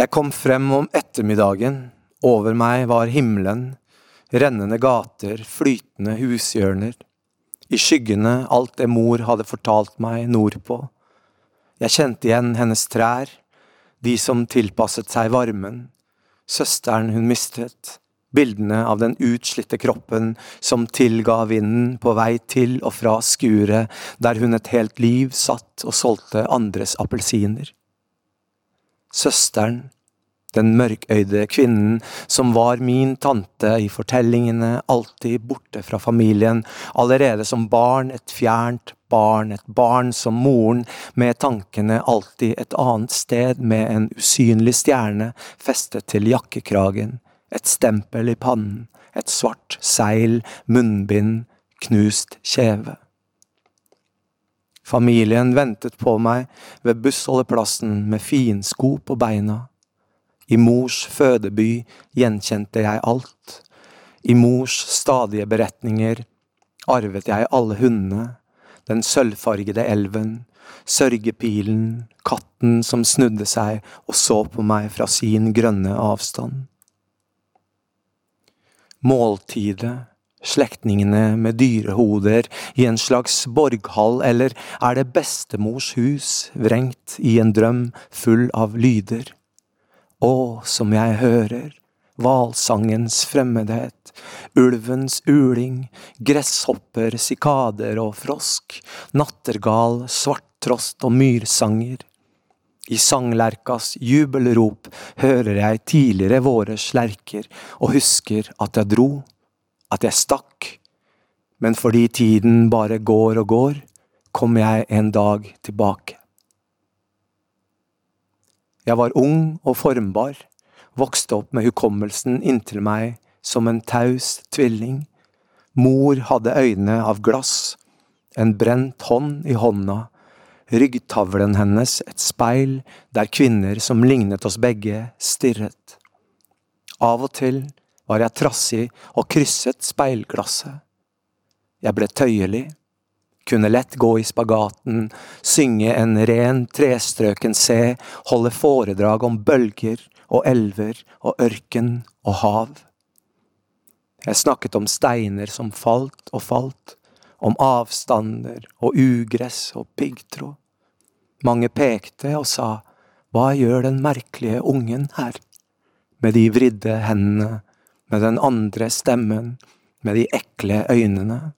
Jeg kom frem om ettermiddagen, over meg var himmelen, rennende gater, flytende hushjørner, i skyggene alt det mor hadde fortalt meg nordpå. Jeg kjente igjen hennes trær, de som tilpasset seg varmen, søsteren hun mistet, bildene av den utslitte kroppen som tilga vinden på vei til og fra skuret der hun et helt liv satt og solgte andres appelsiner. Søsteren, den mørkøyde kvinnen som var min tante i fortellingene, alltid borte fra familien, allerede som barn et fjernt barn, et barn som moren, med tankene alltid et annet sted med en usynlig stjerne festet til jakkekragen, et stempel i pannen, et svart seil, munnbind, knust kjeve. Familien ventet på meg ved bussholdeplassen med finsko på beina. I mors fødeby gjenkjente jeg alt. I mors stadige beretninger arvet jeg alle hundene, den sølvfargede elven, sørgepilen, katten som snudde seg og så på meg fra sin grønne avstand. Måltidet, slektningene med dyrehoder i en slags borghall, eller er det bestemors hus, vrengt i en drøm full av lyder? Å, som jeg hører, hvalsangens fremmedhet, ulvens uling, gresshopper, sikader og frosk, nattergal, svarttrost og myrsanger. I sanglerkas jubelrop hører jeg tidligere våre slerker og husker at jeg dro, at jeg stakk, men fordi tiden bare går og går, kom jeg en dag tilbake. Jeg var ung og formbar, vokste opp med hukommelsen inntil meg som en taus tvilling. Mor hadde øyne av glass, en brent hånd i hånda, ryggtavlen hennes et speil der kvinner som lignet oss begge, stirret. Av og til var jeg trassig og krysset speilglasset. Jeg ble tøyelig, kunne lett gå i spagaten, synge en ren, trestrøken C, holde foredrag om bølger og elver og ørken og hav. Jeg snakket om steiner som falt og falt, om avstander og ugress og piggtråd. Mange pekte og sa, hva gjør den merkelige ungen her? Med de vridde hendene, med den andre stemmen, med de ekle øynene.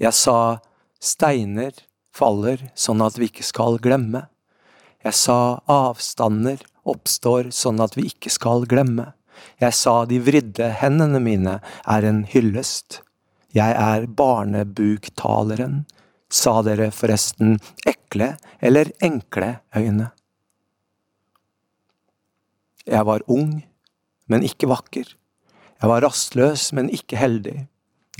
Jeg sa, steiner faller sånn at vi ikke skal glemme. Jeg sa, avstander oppstår sånn at vi ikke skal glemme. Jeg sa, de vridde hendene mine er en hyllest. Jeg er barnebuktaleren sa dere forresten ekle eller enkle øyne? Jeg var ung, men ikke vakker. Jeg var rastløs, men ikke heldig.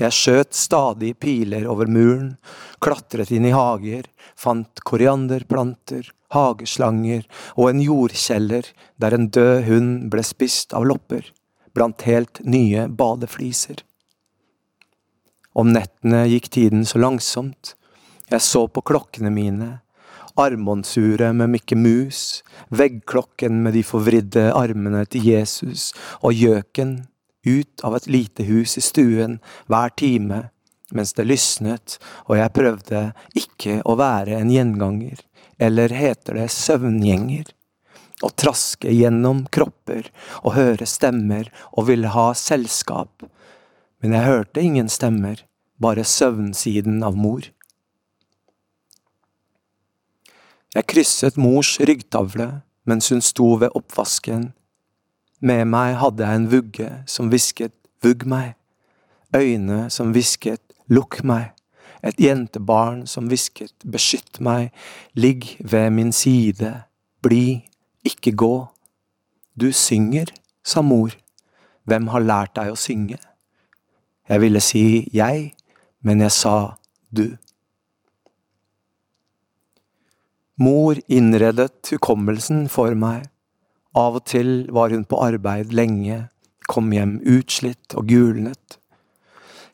Jeg skjøt stadig piler over muren, klatret inn i hager, fant korianderplanter, hageslanger og en jordkjeller der en død hund ble spist av lopper, blant helt nye badefliser. Om nettene gikk tiden så langsomt, jeg så på klokkene mine, armbåndsuret med Mikke Mus, veggklokken med de forvridde armene til Jesus og gjøken ut av et lite hus i stuen hver time mens det lysnet og jeg prøvde ikke å være en gjenganger, eller heter det søvngjenger, å traske gjennom kropper og høre stemmer og ville ha selskap, men jeg hørte ingen stemmer, bare søvnsiden av mor. Jeg krysset mors ryggtavle mens hun sto ved oppvasken. Med meg hadde jeg en vugge som hvisket vugg meg, øyne som hvisket lukk meg, et jentebarn som hvisket beskytt meg, ligg ved min side, bli, ikke gå. Du synger, sa mor, hvem har lært deg å synge? Jeg ville si jeg, men jeg sa du. Mor innredet hukommelsen for meg. Av og til var hun på arbeid lenge, kom hjem utslitt og gulnet.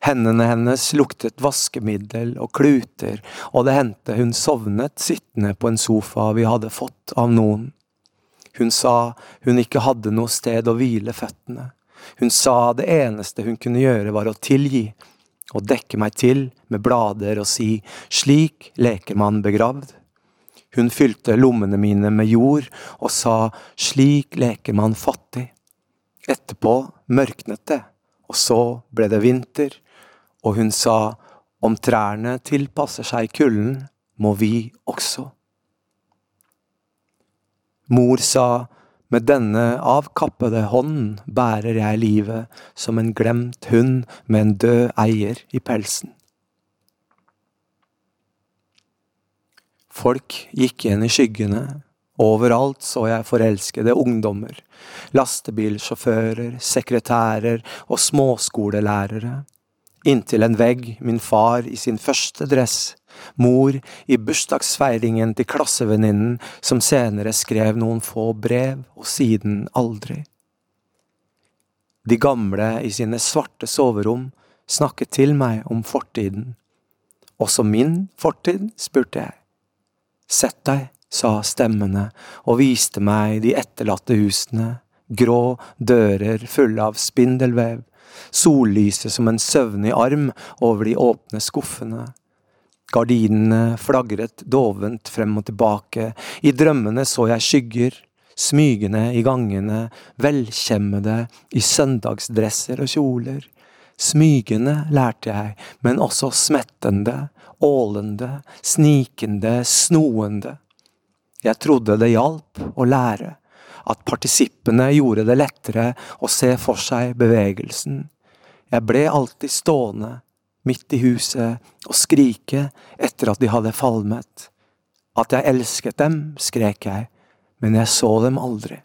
Hendene hennes luktet vaskemiddel og kluter, og det hendte hun sovnet sittende på en sofa vi hadde fått av noen. Hun sa hun ikke hadde noe sted å hvile føttene. Hun sa det eneste hun kunne gjøre var å tilgi, og dekke meg til med blader og si slik leker man begravd. Hun fylte lommene mine med jord og sa slik leker man fattig. Etterpå mørknet det, og så ble det vinter, og hun sa om trærne tilpasser seg kulden, må vi også. Mor sa med denne avkappede hånden bærer jeg livet som en glemt hund med en død eier i pelsen. Folk gikk igjen i skyggene, overalt så jeg forelskede ungdommer, lastebilsjåfører, sekretærer og småskolelærere, inntil en vegg min far i sin første dress mor i bursdagsfeiringen til klassevenninnen som senere skrev noen få brev, og siden aldri. De gamle i sine svarte soverom snakket til meg om fortiden. Også min fortid, spurte jeg. Sett deg, sa stemmene og viste meg de etterlatte husene, grå dører fulle av spindelvev, sollyset som en søvnig arm over de åpne skuffene, Gardinene flagret dovent frem og tilbake, i drømmene så jeg skygger, smygende i gangene, velkjemmede i søndagsdresser og kjoler. Smygende, lærte jeg, men også smettende, ålende, snikende, snoende. Jeg trodde det hjalp å lære, at partisippene gjorde det lettere å se for seg bevegelsen. Jeg ble alltid stående, midt i huset og skrike etter at de hadde falmet. At jeg elsket dem, skrek jeg, men jeg så dem aldri.